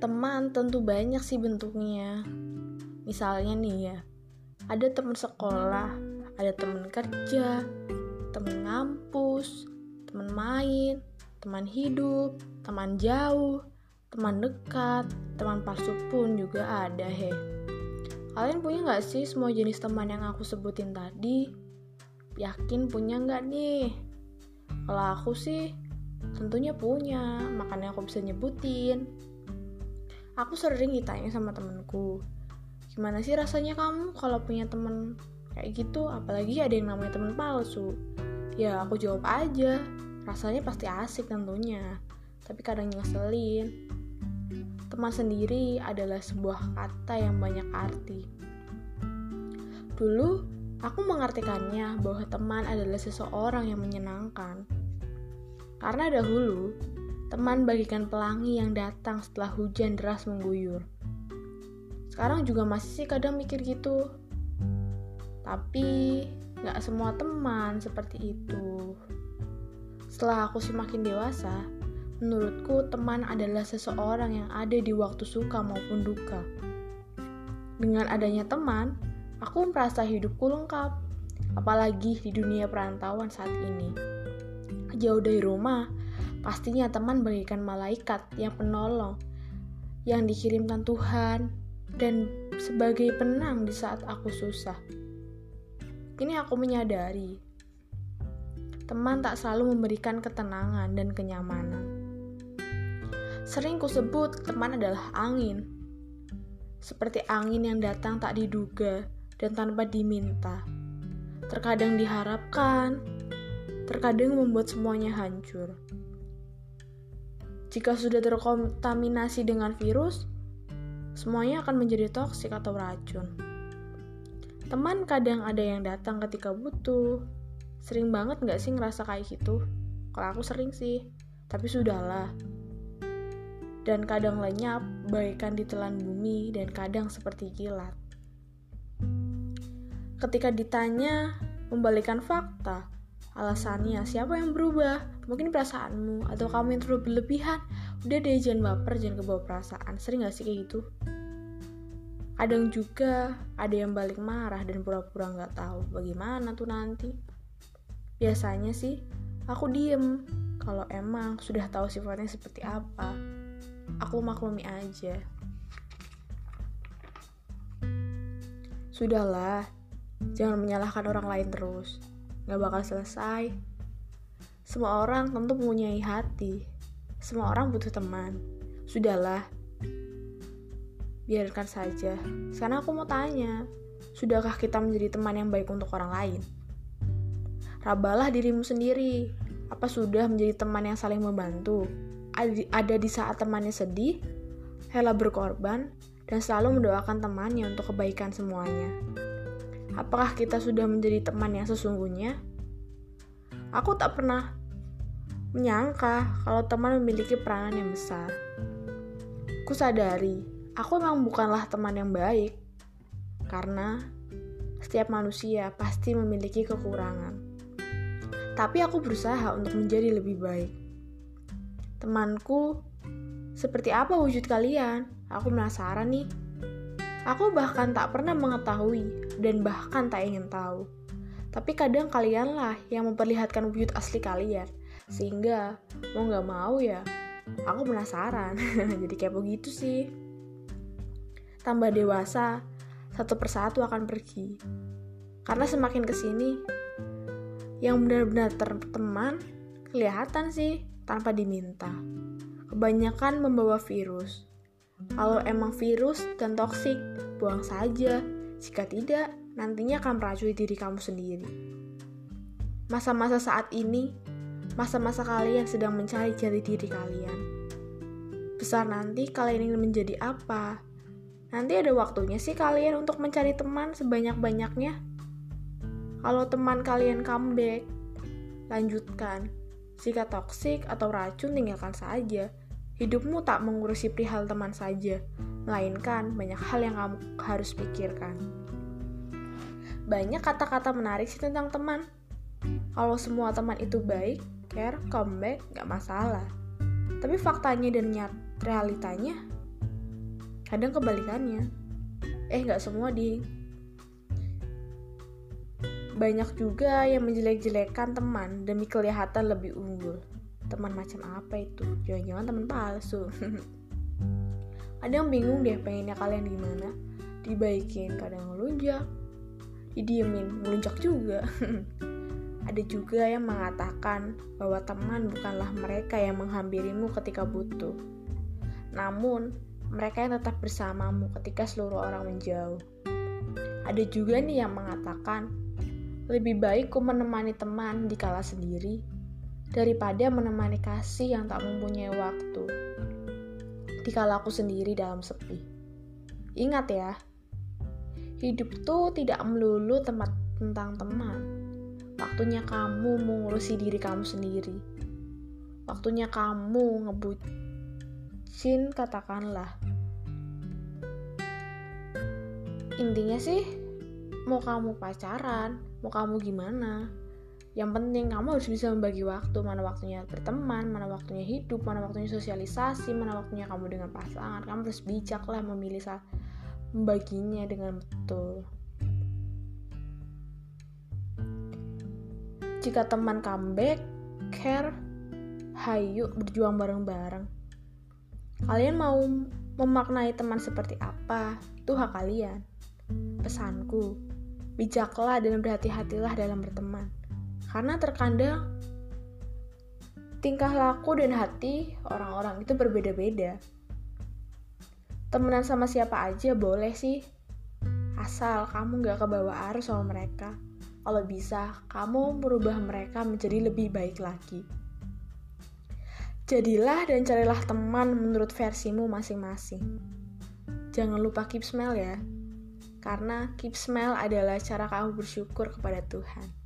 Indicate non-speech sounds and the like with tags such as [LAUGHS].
Teman tentu banyak sih bentuknya. Misalnya nih ya, ada teman sekolah, ada teman kerja, teman ngampus, teman main, teman hidup, teman jauh, teman dekat, teman palsu pun juga ada he. Kalian punya nggak sih semua jenis teman yang aku sebutin tadi? Yakin punya nggak nih? Kalau aku sih tentunya punya, makanya aku bisa nyebutin. Aku sering ditanya sama temenku, gimana sih rasanya kamu kalau punya temen kayak gitu, apalagi ada yang namanya temen palsu. Ya aku jawab aja, rasanya pasti asik tentunya, tapi kadang ngeselin. Teman sendiri adalah sebuah kata yang banyak arti. Dulu, aku mengartikannya bahwa teman adalah seseorang yang menyenangkan. Karena dahulu, teman bagikan pelangi yang datang setelah hujan deras mengguyur. Sekarang juga masih sih kadang mikir gitu. Tapi gak semua teman seperti itu. Setelah aku semakin dewasa, menurutku teman adalah seseorang yang ada di waktu suka maupun duka. Dengan adanya teman, aku merasa hidupku lengkap. Apalagi di dunia perantauan saat ini. Jauh dari rumah, Pastinya teman bagikan malaikat yang penolong, yang dikirimkan Tuhan, dan sebagai penang di saat aku susah. Ini aku menyadari, teman tak selalu memberikan ketenangan dan kenyamanan. Sering kusebut teman adalah angin, seperti angin yang datang tak diduga dan tanpa diminta. Terkadang diharapkan, terkadang membuat semuanya hancur. Jika sudah terkontaminasi dengan virus, semuanya akan menjadi toksik atau racun. Teman kadang ada yang datang ketika butuh. Sering banget gak sih ngerasa kayak gitu? Kalau aku sering sih, tapi sudahlah. Dan kadang lenyap, bagaikan ditelan bumi, dan kadang seperti kilat. Ketika ditanya, membalikan fakta, alasannya siapa yang berubah? Mungkin perasaanmu atau kamu yang terlalu berlebihan? Udah deh jangan baper jangan kebawa perasaan. Sering gak sih kayak gitu? Kadang juga ada yang balik marah dan pura-pura nggak tahu bagaimana tuh nanti. Biasanya sih aku diem kalau emang sudah tahu sifatnya seperti apa. Aku maklumi aja. Sudahlah jangan menyalahkan orang lain terus gak bakal selesai. Semua orang tentu mempunyai hati. Semua orang butuh teman. Sudahlah, biarkan saja. Sekarang aku mau tanya, sudahkah kita menjadi teman yang baik untuk orang lain? Rabalah dirimu sendiri. Apa sudah menjadi teman yang saling membantu? Ada di saat temannya sedih, Hela berkorban, dan selalu mendoakan temannya untuk kebaikan semuanya. Apakah kita sudah menjadi teman yang sesungguhnya? Aku tak pernah menyangka kalau teman memiliki peranan yang besar. Ku sadari, aku memang bukanlah teman yang baik. Karena setiap manusia pasti memiliki kekurangan. Tapi aku berusaha untuk menjadi lebih baik. Temanku, seperti apa wujud kalian? Aku penasaran nih. Aku bahkan tak pernah mengetahui dan bahkan tak ingin tahu. Tapi kadang kalianlah yang memperlihatkan wujud asli kalian. Sehingga mau gak mau ya, aku penasaran. [LAUGHS] Jadi kayak begitu sih. Tambah dewasa, satu persatu akan pergi. Karena semakin ke sini, yang benar-benar teman kelihatan sih tanpa diminta. Kebanyakan membawa virus kalau emang virus dan toksik, buang saja. Jika tidak, nantinya akan meracuni diri kamu sendiri. Masa-masa saat ini, masa-masa kalian sedang mencari jati diri kalian. Besar nanti kalian ingin menjadi apa? Nanti ada waktunya sih kalian untuk mencari teman sebanyak-banyaknya. Kalau teman kalian comeback, lanjutkan. Jika toksik atau racun, tinggalkan saja. Hidupmu tak mengurusi perihal teman saja, melainkan banyak hal yang kamu harus pikirkan. Banyak kata-kata menarik sih tentang teman. Kalau semua teman itu baik, care, comeback, gak masalah. Tapi faktanya dan nyat realitanya, kadang kebalikannya eh nggak semua di banyak juga yang menjelek-jelekan teman demi kelihatan lebih unggul teman macam apa itu jangan-jangan teman palsu [LAUGHS] ada yang bingung deh pengennya kalian gimana. Dibaikin kadang ngelunjak. Didiemin ngelunjak juga. [LAUGHS] Ada juga yang mengatakan bahwa teman bukanlah mereka yang menghampirimu ketika butuh. Namun mereka yang tetap bersamamu ketika seluruh orang menjauh. Ada juga nih yang mengatakan lebih baik ku menemani teman di kala sendiri daripada menemani kasih yang tak mempunyai waktu. Dikala aku sendiri dalam sepi. Ingat ya, hidup tuh tidak melulu tempat tentang teman. Waktunya kamu mengurusi diri kamu sendiri. Waktunya kamu ngebucin katakanlah. Intinya sih, mau kamu pacaran, mau kamu gimana, yang penting kamu harus bisa membagi waktu mana waktunya berteman mana waktunya hidup mana waktunya sosialisasi mana waktunya kamu dengan pasangan. Kamu harus bijak lah memilih saat membaginya dengan betul. Jika teman comeback care hayu berjuang bareng-bareng. Kalian mau memaknai teman seperti apa? Itu hak kalian. Pesanku bijaklah dan berhati-hatilah dalam berteman karena terkadang tingkah laku dan hati orang-orang itu berbeda-beda. Temenan sama siapa aja boleh sih, asal kamu gak kebawa arus sama mereka. Kalau bisa, kamu merubah mereka menjadi lebih baik lagi. Jadilah dan carilah teman menurut versimu masing-masing. Jangan lupa keep smile ya, karena keep smile adalah cara kamu bersyukur kepada Tuhan.